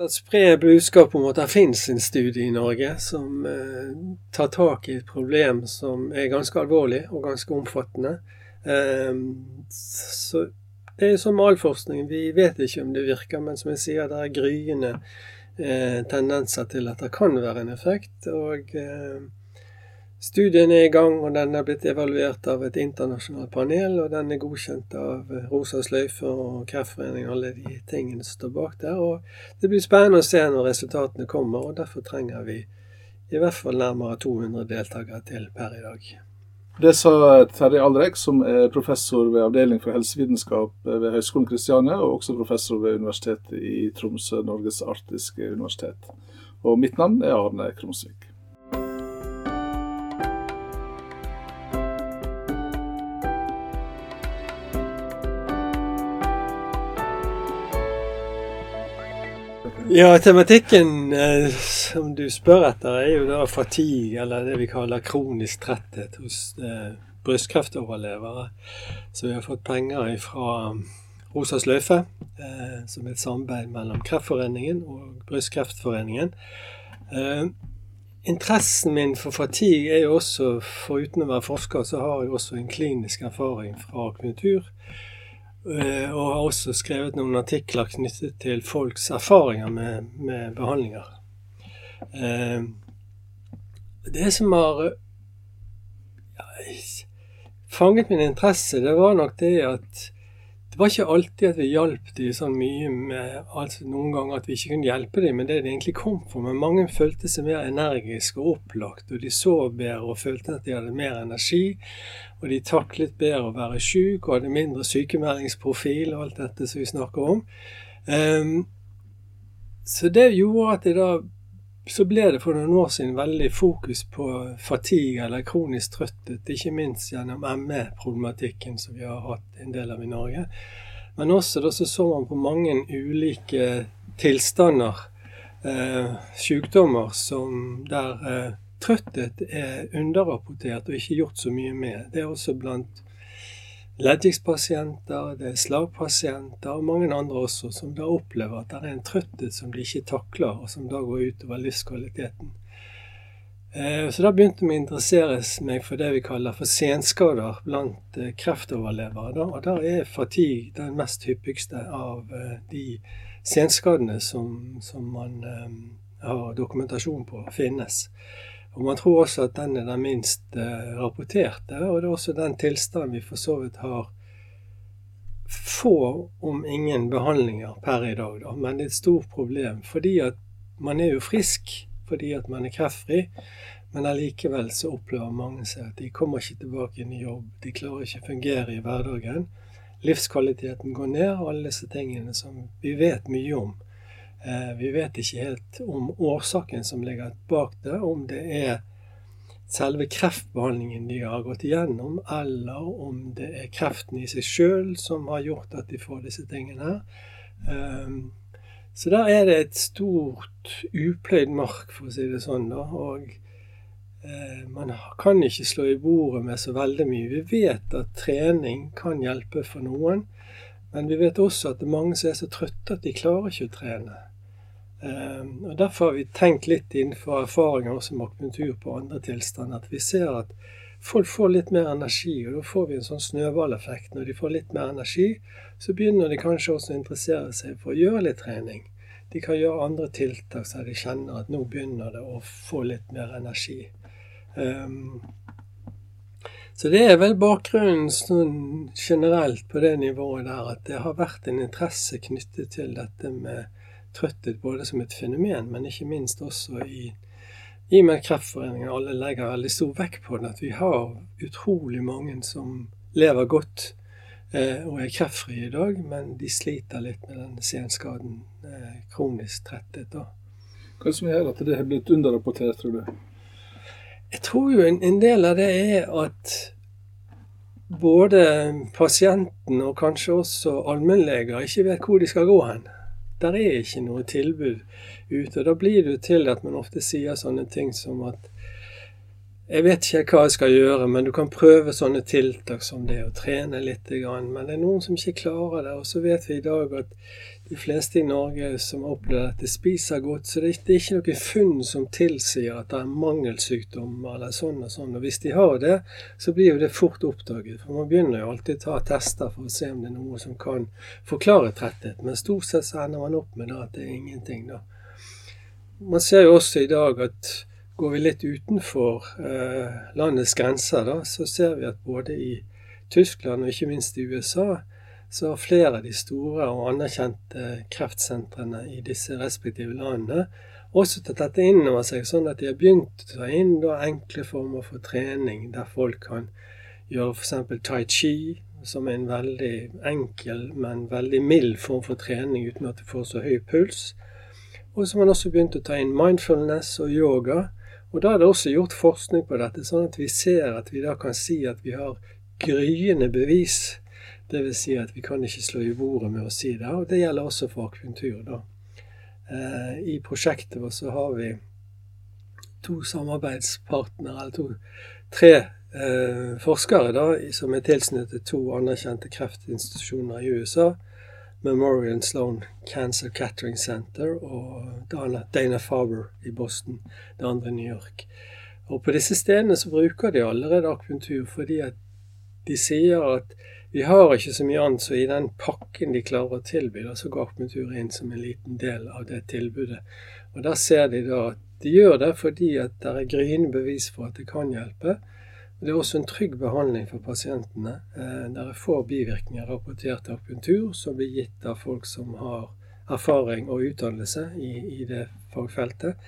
At spre budskap om at det finnes en studie i Norge som eh, tar tak i et problem som er ganske alvorlig og ganske omfattende. Eh, så det er som all forskning, vi vet ikke om det virker, men som jeg sier, det er gryende eh, tendenser til at det kan være en effekt. og eh, Studien er i gang, og den er blitt evaluert av et internasjonalt panel. Og den er godkjent av Rosa sløyfe og Kreftforeningen, alle de tingene som står bak der. Og det blir spennende å se når resultatene kommer, og derfor trenger vi i hvert fall nærmere 200 deltakere til per i dag. Det sa Terje Alrek, som er professor ved Avdeling for helsevitenskap ved Høgskolen Kristiania, og også professor ved Universitetet i Tromsø, Norges arktiske universitet. Og mitt navn er Arne Krumsvik. Ja, tematikken eh, som du spør etter, er jo da fatigue, eller det vi kaller kronisk tretthet hos eh, brystkreftoverlevere. Så vi har fått penger fra Rosa sløyfe, eh, som er et samarbeid mellom Kreftforeningen og Brystkreftforeningen. Eh, interessen min for fatigue er jo også, foruten å være forsker, så har jeg også en klinisk erfaring fra akupunktur. Eh, og har også skrevet noen artikler knyttet til folks erfaringer med, med behandlinger. Eh, det som har ja, fanget min interesse, det var nok det at var ikke alltid at vi hjalp dem så mye med altså Noen ganger at vi ikke kunne hjelpe dem med det de egentlig kom for. Men mange følte seg mer energiske og opplagt, og de sov bedre og følte at de hadde mer energi. Og de taklet bedre å være syk og hadde mindre sykemeldingsprofil og alt dette som vi snakker om. Um, så det gjorde at jeg da så ble det for noen år siden veldig fokus på fatigue eller kronisk trøtthet, ikke minst gjennom ME-problematikken som vi har hatt en del av i Norge. Men også da så, så man på mange ulike tilstander, eh, sykdommer, som der eh, trøtthet er underrapportert og ikke gjort så mye med. Det er også blant leddgiktpasienter, det er slagpasienter og mange andre også, som da opplever at det er en trøtthet som de ikke takler, og som da går utover livskvaliteten. Eh, så da begynte vi å interessere meg for det vi kaller for senskader blant eh, kreftoverlevere. Og da er fatigue den mest hyppigste av eh, de senskadene som, som man har dokumentasjon på finnes. Og Man tror også at den er den minst eh, rapporterte, og det er også den tilstanden vi for så vidt har få, om ingen, behandlinger per i dag. Da. Men det er et stort problem, fordi at man er jo frisk fordi at man er kreftfri. Men allikevel så opplever mange seg at de kommer ikke tilbake inn i jobb. De klarer ikke å fungere i hverdagen. Livskvaliteten går ned, og alle disse tingene som vi vet mye om. Eh, vi vet ikke helt om årsaken som ligger bak det, om det er selve kreftbehandlingen de har gått igjennom, eller om det er kreften i seg sjøl som har gjort at de får disse tingene. Ehm, så der er det et stort upløyd mark, for å si det sånn. og eh, man kan ikke slå i bordet med så veldig mye. Vi vet at trening kan hjelpe for noen, men vi vet også at det er mange som er så trøtte at de klarer ikke å trene. Ehm, og Derfor har vi tenkt litt innenfor erfaringer også med akupunktur på andre tilstander, at vi ser at folk får litt mer energi, og da får vi en sånn snøballeffekt. Når de får litt mer energi, så begynner de kanskje også å interessere seg for å gjøre litt trening. De kan gjøre andre tiltak så de kjenner at nå begynner det å få litt mer energi. Um, så det er vel bakgrunnen sånn generelt på det nivået der, at det har vært en interesse knyttet til dette med trøtthet både som et fenomen, men ikke minst også i, i og med Kreftforeningen. Alle legger veldig stor vekt på det. At vi har utrolig mange som lever godt eh, og er kreftfrie i dag, men de sliter litt med den senskaden, eh, kronisk tretthet. da. Hva som gjør at det har blitt underrapportert, tror du? Jeg tror jo en, en del av det er at både pasienten og kanskje også allmennleger ikke vet hvor de skal gå hen. Der er ikke noe tilbud ute. og Da blir det jo til at man ofte sier sånne ting som at jeg vet ikke hva jeg skal gjøre, men du kan prøve sånne tiltak som det å trene litt. Men det er noen som ikke klarer det. Og så vet vi i dag at de fleste i Norge som opplever at de spiser godt. Så det er ikke noen funn som tilsier at det er mangelsykdom eller sånn og sånn. Og hvis de har det, så blir jo det fort oppdaget. For man begynner jo alltid å ta tester for å se om det er noe som kan forklare tretthet. Men stort sett så ender man opp med at det er ingenting, da. Man ser jo også i dag at går vi litt utenfor eh, landets grenser, da, så ser vi at både i Tyskland og ikke minst i USA så har flere av de store og anerkjente kreftsentrene i disse respektive landene også tatt dette inn over seg, sånn at de har begynt å ta inn da, enkle former for trening, der folk kan gjøre f.eks. tai chi, som er en veldig enkel, men veldig mild form for trening uten at du får så høy puls. Og så har man også begynt å ta inn mindfulness og yoga. Og da er det også gjort forskning på dette, sånn at vi ser at vi da kan si at vi har gryende bevis Dvs. Si at vi kan ikke slå i bordet med å si det. Og det gjelder også for akventur. da. Eh, I prosjektet vårt så har vi to samarbeidspartnere, eller to, tre eh, forskere da, som er tilknyttet to anerkjente kreftinstitusjoner i USA. Memorial Sloan Cancer Catering Center og Dana, Farber i Boston, det andre i New York. Og På disse stedene så bruker de allerede akventur fordi at de sier at vi har ikke så mye annet, så i den pakken de klarer å tilby, da, så går akupunktur inn som en liten del av det tilbudet. Og Der ser de da at de gjør det fordi at det er gryende bevis for at det kan hjelpe. Det er også en trygg behandling for pasientene. Eh, det er få bivirkninger rapportert til akupunktur som blir gitt av folk som har erfaring og utdannelse i, i det fagfeltet.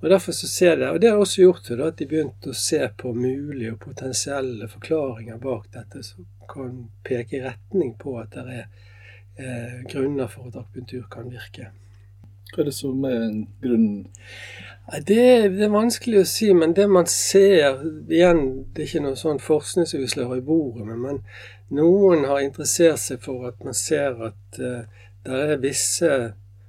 Og derfor så ser det, og det har også gjort det, at de begynte å se på mulige og potensielle forklaringer bak dette som kan peke i retning på at det er eh, grunner for at akupunktur kan virke. Hva er det som er grunnen? Det, det, er vanskelig å si, men det man ser igjen, Det er ikke noe sånn forskning som vi slår i bordet men noen har interessert seg for at man ser at eh, det er visse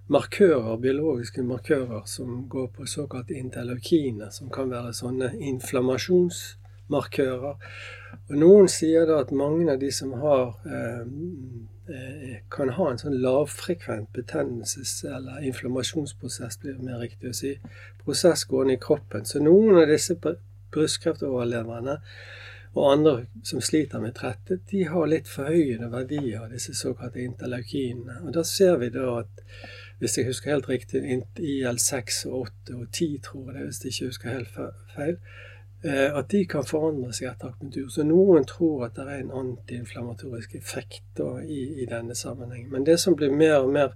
markører, biologiske markører som går på såkalt interleukiner, som kan være sånne inflammasjonsmarkører. Og Noen sier da at mange av de som har eh, eh kan ha en sånn lavfrekvent betennelses- eller inflammasjonsprosess, blir det mer riktig å si, prosess gående i kroppen. Så noen av disse brystkreftoverleverne og andre som sliter med trettet de har litt forhøyede verdier av disse såkalte interleukinene. Og da ser vi da at hvis jeg husker helt riktig, IL6 og 8 og 10, tror jeg det, hvis jeg ikke husker helt feil, eh, at de kan forandre seg etter akupunktur. Så noen tror at det er en antiinflamatorisk effekt da, i, i, denne sammenheng. Men det som blir mer og mer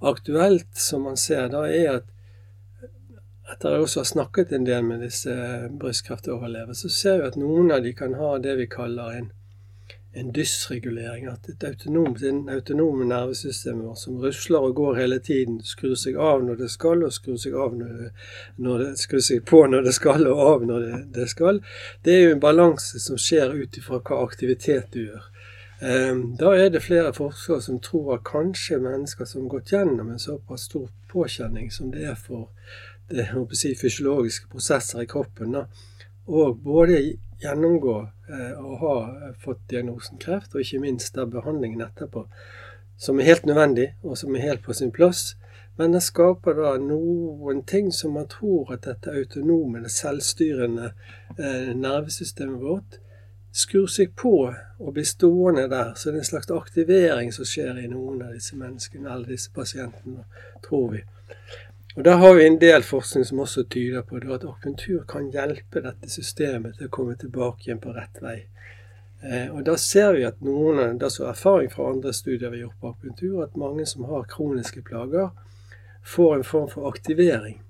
aktuelt, som man ser da, er at etter jeg også har snakket en del med disse brystkreftoverlevere, så ser vi at noen av de kan ha det vi kaller en en dysregulering. At et autonomt, det autonome nervesystemet som rusler og går hele tiden, skrur seg av når det skal, og skrur seg, når det, når det, skrur seg på når det skal, og av når det, det skal, det er jo en balanse som skjer ut ifra hva aktivitet du gjør. Ehm, da er det flere forskere som tror at kanskje mennesker som har gått gjennom en såpass stor påkjenning som det er for det, si, fysiologiske prosesser i kroppen, da, og både gjennomgå eh, og ha fått diagnosen kreft, og ikke minst da behandlingen etterpå, som er helt nødvendig, og som er helt på sin plass. Men det skaper da noen ting som man tror at dette autonome, det selvstyrende eh, nervesystemet vårt skrur seg på og blir stående der. Så det er en slags aktivering som skjer i noen av disse menneskene, eller disse pasientene, tror vi. Og Der har vi en del forskning som også tyder på at akupunktur kan hjelpe dette systemet til å komme tilbake igjen på rett vei. Eh, og Da ser vi at noen det er erfaring fra andre studier vi har gjort på akupunktur, at mange som har kroniske plager, får en form for aktivering.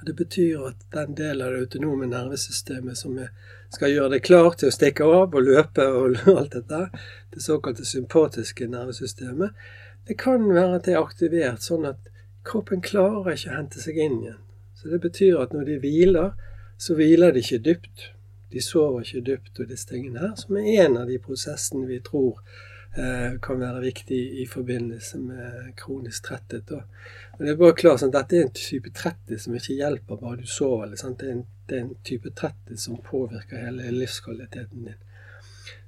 Og Det betyr at den delen av det autonome nervesystemet som skal gjøre det klart til å stikke av og løpe og alt dette, det såkalte sympatiske nervesystemet, det kan være at det er aktivert sånn at Kroppen klarer ikke å hente seg inn igjen. Så det betyr at når de hviler, så hviler de ikke dypt. De sover ikke dypt. Og disse tingene her, som er en av de prosessene vi tror eh, kan være viktig i forbindelse med kronisk tretthet. Og det er bare klart sånn, Dette er en type tretthet som ikke hjelper bare du sover. Det er, en, det, er en, type tretthet som påvirker hele livskvaliteten din.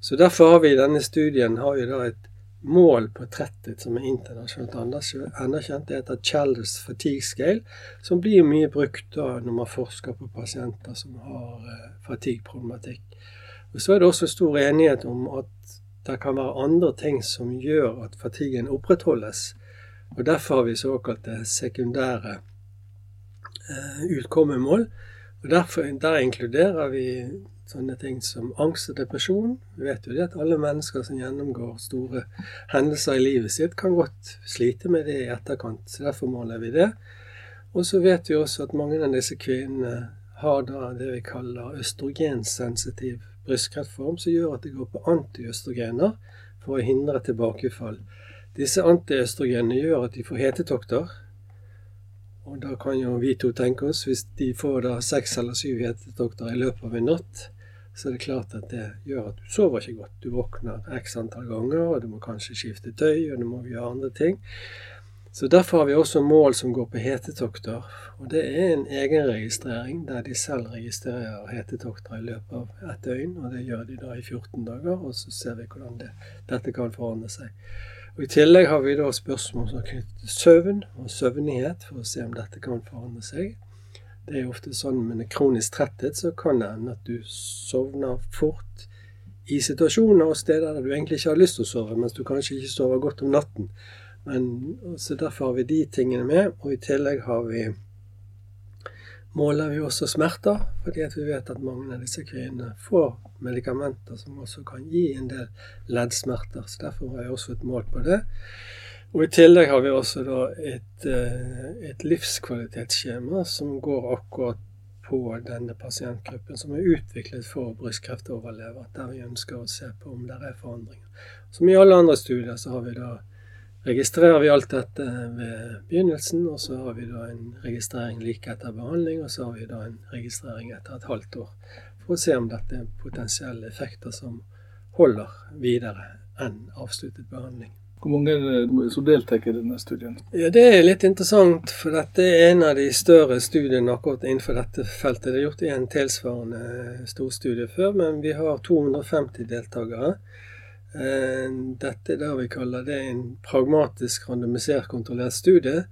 Så Derfor har vi i denne studien har vi da et mål på tretthet som er internasjonalt anerkjent. Det heter Chalders fatigue scale, som blir mye brukt da når man forsker på pasienter som har eh, fatigue-problematikk. Og Så er det også stor enighet om at det kan være andre ting som gjør at fatiguen opprettholdes. Og Derfor har vi såkalte sekundære eh, utkommemål. Og derfor, Der inkluderer vi sånne ting som angst og depresjon. Vi vet jo det at alle mennesker som gjennomgår store hendelser i livet sitt, kan godt slite med det i etterkant. så Derfor måler vi det. Og så vet vi også at mange av disse kvinnene har da det vi kaller østrogensensitiv brystkreftform, som gjør at det går på antiøstrogener for å hindre tilbakefall. Disse antiøstrogenene gjør at de får hetetokter. Og da kan jo vi to tenke oss, hvis de får da seks eller syv hetetokter i løpet av en natt, så er det klart at det gjør at du sover ikke godt. Du våkner x antall ganger, og du må kanskje skifte tøy, og du må gjøre andre ting. Så Derfor har vi også mål som går på hetetokter. Og det er en egenregistrering der de selv registrerer hetetokter i løpet av et døgn. Og det gjør de da i 14 dager, og så ser vi hvordan det, dette kan forandre seg. Og I tillegg har vi da spørsmål som knyttet til søvn og søvnighet, for å se om dette kan forandre seg. Det er jo ofte sånn med kronisk tretthet så kan det hende at du sovner fort i situasjoner og steder der du egentlig ikke har lyst til å sove, mens du kanskje ikke sover godt om natten. Men, så Derfor har vi de tingene med. Og i tillegg har vi måler vi også smerter, fordi vi vet at mange av disse kvinnene får medikamenter som også kan gi en del leddsmerter. Så derfor har jeg også et mål på det. Og I tillegg har vi også et, eh, et livskvalitetsskjema som går akkurat på denne pasientgruppen, som er utviklet for brystkreftoverlevere. Der vi ønsker å se på om det er forandringer. Som i alle andre studier så vi da registrerer vi alt dette ved begynnelsen, og så har vi da en registrering like etter behandling, og så har vi da en registrering etter et halvt år. For å se om dette er potensielle effekter som holder videre enn avsluttet behandling. Hvor mange som deltar i denne studien? Ja, Det er litt interessant, for dette er en av de større studiene akkurat innenfor dette feltet. Det er gjort i en tilsvarende storstudie før, men vi har 250 deltakere. Eh, dette er det vi kaller det en pragmatisk randomisert kontrollert studie.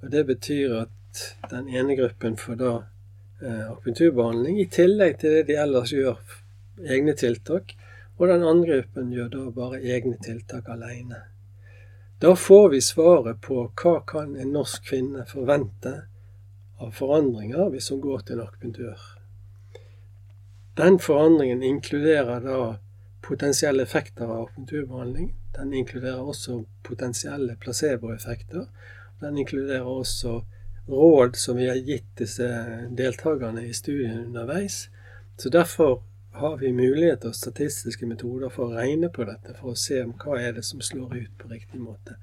og Det betyr at den ene gruppen får da eh, akupunkturbehandling i tillegg til det de ellers gjør egne tiltak. Og den andre gruppen gjør da bare egne tiltak alene. Da får vi svaret på hva kan en norsk kvinne forvente av forandringer hvis hun går til en akupunktør. Den forandringen inkluderer da potensielle effekter av akupunkturbehandling. Den inkluderer også potensielle placeboeffekter. Den inkluderer også råd som vi har gitt disse deltakerne i studien underveis. Så derfor har vi muligheter og statistiske metoder for å regne på dette, for å se om hva er det som slår ut på riktig måte.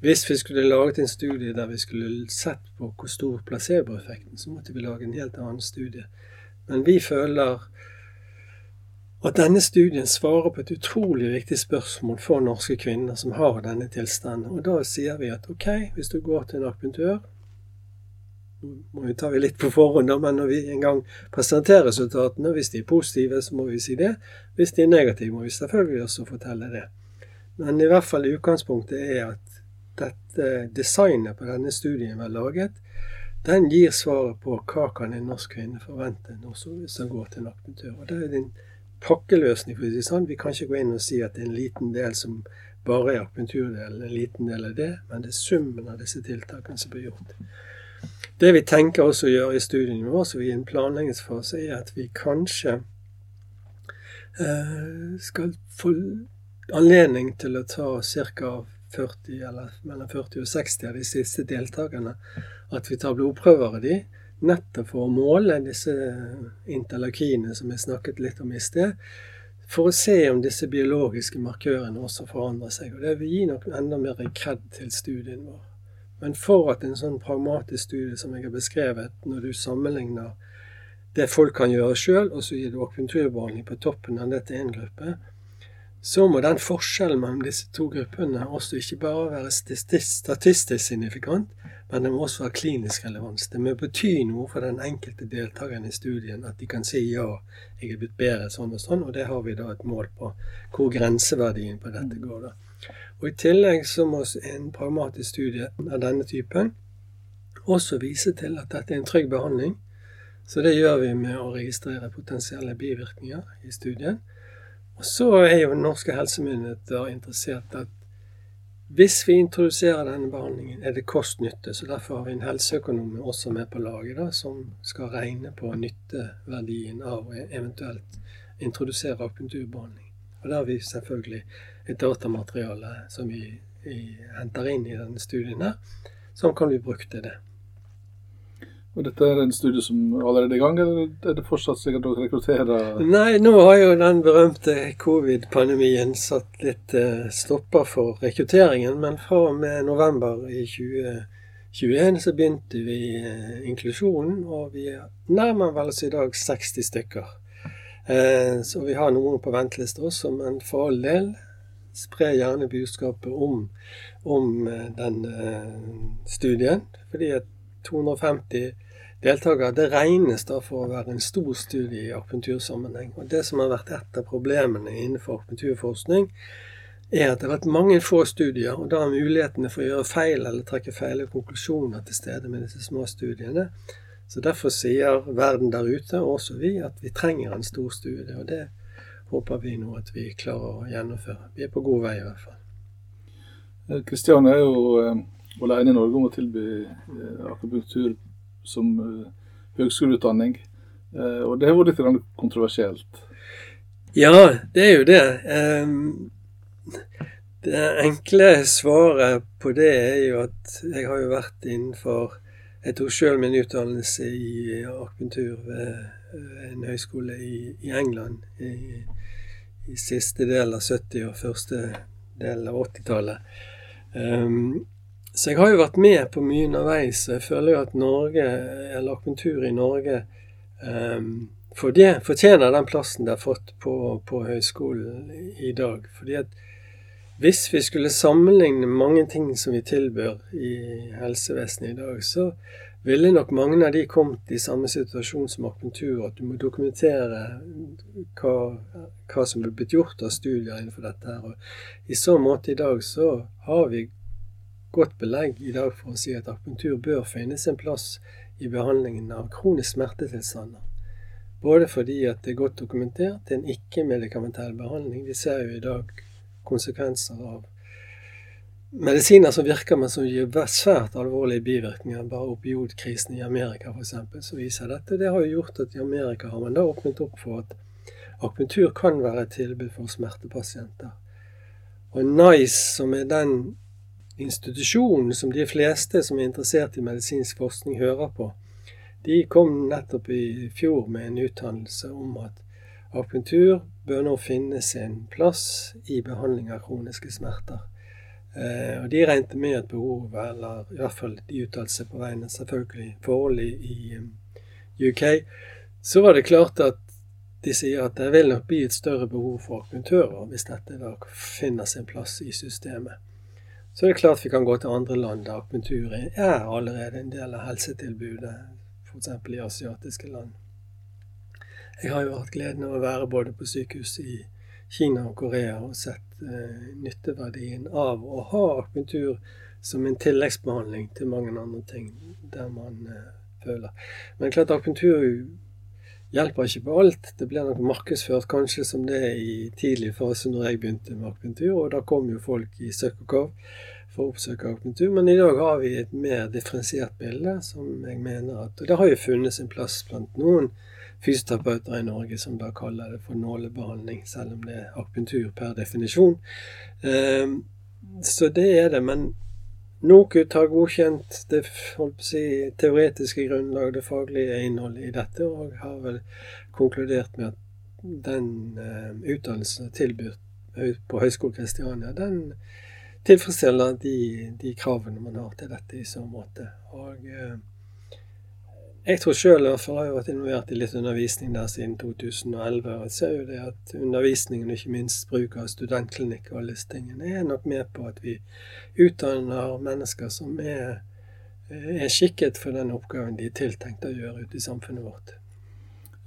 Hvis vi skulle laget en studie der vi skulle sett på hvor stor placeboeffekten, så måtte vi lage en helt annen studie. Men vi føler at denne studien svarer på et utrolig viktig spørsmål for norske kvinner som har denne tilstanden. Og da sier vi at ok, hvis du går til en akupunktør må vi ta litt på forhånd, men når vi en gang presenterer resultatene, hvis de er positive, så må vi si det. Hvis de er negative, må vi selvfølgelig også fortelle det. Men i hvert fall utgangspunktet er at dette designet på denne studien vi har laget, den gir svaret på hva kan en norsk kvinne forvente når hun går til en akupunktør. Og det er din pakkeløsning, for å sånn. Vi kan ikke gå inn og si at det er en liten del som bare er akupunkturdelen, en liten del av det, men det er summen av disse tiltakene som blir gjort. Det vi tenker også å gjøre i studiene våre, så vi er i en planleggingsfase, er at vi kanskje eh, skal få anledning til å ta ca. 40 eller mellom 40 og 60 av de siste deltakerne. At vi tar blodprøver av de, nettopp for å måle disse interleukinene som jeg snakket litt om i sted, for å se om disse biologiske markørene også forandrer seg. Og Det vil gi nok enda mer kred til studien vår. Men for at en sånn pragmatisk studie som jeg har beskrevet, når du sammenligner det folk kan gjøre sjøl, og så gir du akupunkturbehandling på toppen av det til én gruppe, så må den forskjellen mellom disse to gruppene også ikke bare være statistisk signifikant, men det må også være klinisk relevans. Det må bety noe for den enkelte deltakeren i studien at de kan si ja, jeg er blitt bedre sånn og sånn, og det har vi da et mål på hvor grenseverdien på dette går. da. Og I tillegg så må en pragmatisk studie av denne typen også vise til at dette er en trygg behandling. Så det gjør vi med å registrere potensielle bivirkninger i studien. Og så er jo norske helsemyndigheter interessert at hvis vi introduserer denne behandlingen, er det kost-nytte. Så derfor har vi en helseøkonom også med på laget, da, som skal regne på nytteverdien av å eventuelt introdusere akupunkturbehandling. Og der har vi selvfølgelig datamateriale som vi, vi henter inn i denne studien her, som kan bli brukt til det. Og dette er en studie som allerede er i gang, eller er det fortsatt slik at dere rekrutterer Nei, nå har jo den berømte covid-pandemien satt litt eh, stopper for rekrutteringen. Men fra og med november i 2021 så begynte vi eh, inklusjonen, og vi nærmer vel oss i dag 60 stykker. Eh, så vi har noen på venteliste også, men for all del spre gjerne budskapet om, om den studien. fordi at 250 deltakere. Det regnes da for å være en stor studie i akupunktursammenheng. Og det som har vært et av problemene innenfor akupunkturforskning, er at det har vært mange få studier, og da er mulighetene for å gjøre feil eller trekke feil konklusjoner til stede med disse små studiene. Så Derfor sier verden der ute, og også vi, at vi trenger en stor studie. Og det håper vi nå at vi klarer å gjennomføre. Vi er på god vei i hvert fall. Kristian er jo eh, alene i Norge om å tilby eh, akupunktur som eh, høgskoleutdanning. Eh, og det har vært litt kontroversielt. Ja, det er jo det. Det enkle svaret på det er jo at jeg har jo vært innenfor Jeg tok sjøl min utdannelse i akupunktur ved en høyskole i, i England i, i, siste del av 70- og første del av 80-tallet. Um, så jeg har jo vært med på mye underveis. Jeg føler jo at Norge, eller akupunktur i Norge um, fortjener den plassen det har fått på, på høyskolen i dag. Fordi at hvis vi skulle sammenligne mange ting som vi tilbør i helsevesenet i dag, så ville nok mange av de kommet i samme situasjon som akupunktur. At du må dokumentere hva, hva som er blitt gjort av studier innenfor dette. her. Og I så måte i dag så har vi godt belegg i dag for å si at akupunktur bør finne sin plass i behandlingen av kronisk smertetilstander. Både fordi at det er godt dokumentert, det er en ikke-medikamentell behandling. Vi ser jo i dag konsekvenser av medisiner som virker, men som gir svært alvorlige bivirkninger. Bare opiodkrisen i Amerika f.eks. så viser dette. Det har jo gjort at i Amerika har man da åpnet opp for at akupunktur kan være et tilbud for smertepasienter. Og NICE, som er den institusjonen som de fleste som er interessert i medisinsk forskning, hører på, de kom nettopp i fjor med en utdannelse om at akupunktur bør nå finne sin plass i behandling av kroniske smerter. Eh, og De regnet med et behov, eller i hvert fall de uttalte seg på vegne selvfølgelig forhold i, i um, UK. Så var det klart at de sier at det vil nok bli et større behov for akuntører hvis dette da finner sin plass i systemet. Så det er klart vi kan gå til andre land der akupunktur er allerede en del av helsetilbudet, f.eks. i asiatiske land. Jeg har jo hatt gleden av å være både på sykehus i Kina og Korea og sett eh, nytteverdien av å ha akupunktur som en tilleggsbehandling til mange andre ting der man eh, føler. Men klart akupunktur hjelper ikke på alt. Det blir nok markedsført kanskje som det i tidlig fase når jeg begynte med akupunktur, og da kom jo folk i søkk og kav for å oppsøke akupunktur. Men i dag har vi et mer differensiert bilde, som jeg mener at Og det har jo funnet sin plass blant noen fysioterapeuter i Norge som da kaller det for nålebehandling, selv om det er akupunktur per definisjon. Um, så det er det. Men NOKUT har godkjent det si, teoretiske grunnlaget, det faglige innholdet i dette, og har vel konkludert med at den uh, utdannelsen tilbudt på Høgskolen Kristiania, den tilfredsstiller de, de, kravene man har til dette i så måte. Og eh, jeg tror sjøl i har vært involvert i litt undervisning der siden 2011. Og jeg ser jo det at undervisningen, og ikke minst bruk av studentklinikk og tingene, er nok med på at vi utdanner mennesker som er, er skikket for den oppgaven de er tiltenkt å gjøre ute i samfunnet vårt.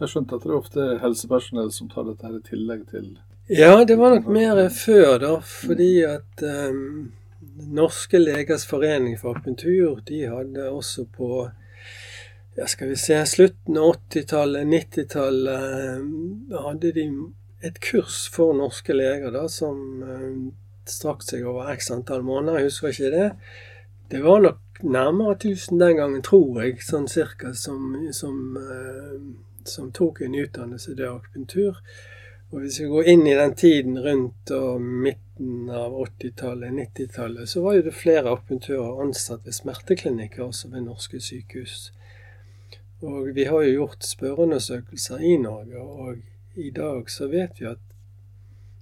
Jeg skjønte at det er ofte helsepersonell som tar dette her i tillegg til Ja, det var nok mer før, da. Fordi at um, Norske legers forening for akupunktur, de hadde også på ja, skal vi se, slutten av 80-tallet, 90-tallet, hadde de et kurs for norske leger da, som uh, strakk seg over x antall måneder. Jeg husker ikke det. Det var nok nærmere 1000 den gangen, tror jeg, sånn cirka, som, som, uh, som tok en utdannelse i akupunktur. Og hvis vi går inn i den tiden rundt midten av 80-tallet, 90-tallet, så var jo det flere akupunktører ansatt ved smerteklinikker også ved norske sykehus. Og vi har jo gjort spørreundersøkelser i Norge, og i dag så vet vi at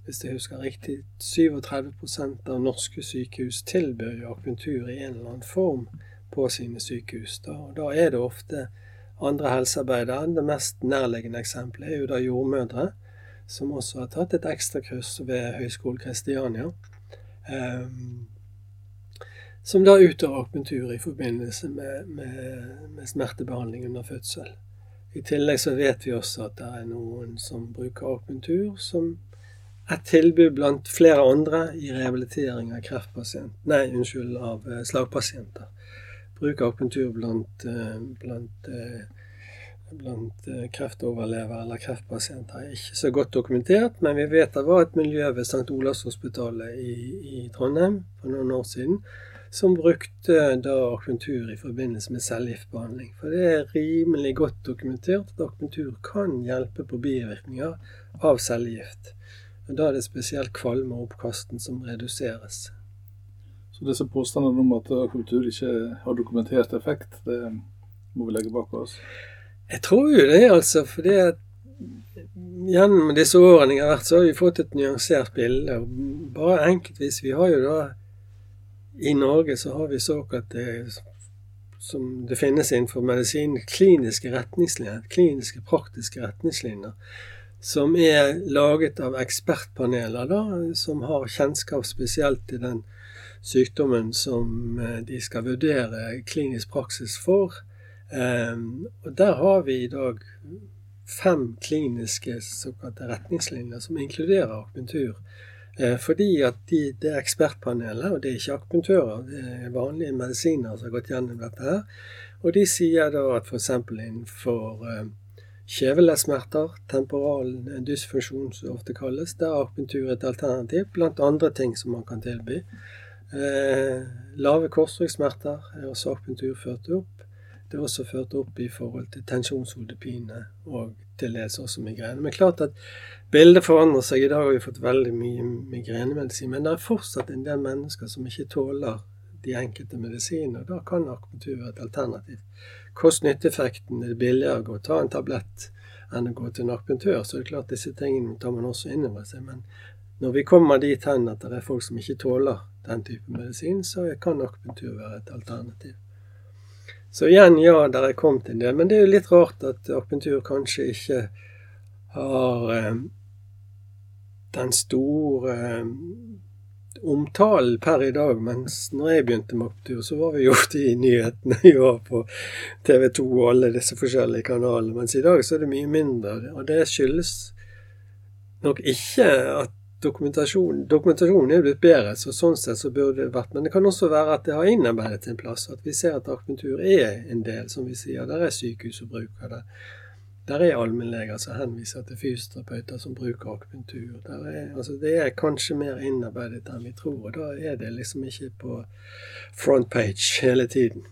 hvis jeg husker riktig, 37% av norske sykehus tilbyr jo akupunktur i en eller annen form på sine sykehus. Da, og da er det ofte andre helsearbeidere. Det mest nærliggende eksempelet er jo da jordmødre som også har tatt et ekstrakurs ved Høgskolen Kristiania. Um, som da utøver akupunktur i forbindelse med, med, med, smertebehandling under fødsel. I tillegg så vet vi også at det er noen som bruker akupunktur som et tilbud blant flere andre i rehabilitering av kreftpasient, nei, unnskyld, av eh, slagpasienter. Bruker akupunktur blant, eh, blant eh, blant kreftoverlevere eller kreftpasienter er ikke så godt dokumentert, men vi vet det var et miljø ved St. Olavs hospitalet i, i, Trondheim for noen år siden som brukte da akupunktur i forbindelse med cellegiftbehandling. For det er rimelig godt dokumentert at akupunktur kan hjelpe på bivirkninger av cellegift. Og Da er det spesielt kvalme og oppkasten som reduseres. Så disse påstandene om at akupunktur ikke har dokumentert effekt, det må vi legge bak oss? Jeg tror jo det, altså. For gjennom disse årene jeg har vært, så har vi fått et nyansert bilde. Bare enkeltvis. Vi har jo da I Norge så har vi såkalte som det finnes innenfor medisin, kliniske retningslinjer, kliniske praktiske retningslinjer, som er laget av ekspertpaneler da, som har kjennskap spesielt til den sykdommen som eh, de skal vurdere klinisk praksis for. Um, og Der har vi i dag fem kliniske såkalte retningslinjer som inkluderer akupunktur. Uh, fordi at de, det er ekspertpanelet, og det er ikke akupunktører, det er vanlige medisiner som har gått gjennom dette her. Og de sier da at f.eks. innenfor uh, kjevelesmerter, temporal dysfunksjon som det ofte kalles, der er akupunktur et alternativ, blant andre ting som man kan tilby. Lave korsryggsmerter er også akupunktur ført opp. Det er også ført opp i forhold til tensjonshodepine og til dels også migrene. Men klart at bildet forandrer seg. I dag har vi fått veldig mye migrenemedisin. Men det er fortsatt en del mennesker som ikke tåler de enkelte medisinene. Da kan akupunktur være et alternativ. Kost-nytte-effekten er billigere å ta en tablett enn å gå til en akupunktør. Så det er klart disse tingene tar man også inn over seg. Men når vi kommer dit hen at det er folk som ikke tåler den type medisin, så kan akupunktur være et alternativ. Så igjen, ja, der er kommet en del. Men det er jo litt rart at akupunktur kanskje ikke har eh, den store eh, omtalen per i dag. Mens når jeg begynte med akupunktur, så var vi jo ofte i nyhetene. Vi var på TV 2 og alle disse forskjellige kanalene. Mens i dag så er det mye mindre. Og det skyldes nok ikke at dokumentasjon, dokumentasjonen er blitt bedre, så sånn sett så burde det vært Men det kan også være at det har innarbeidet en plass. At vi ser at akupunktur er en del, som vi sier. Der er sykehus som bruker det. Der er allmennleger som henviser til fysioterapeuter som bruker akupunktur. Er, altså det er kanskje mer innarbeidet enn vi tror. Og da er det liksom ikke på front page hele tiden.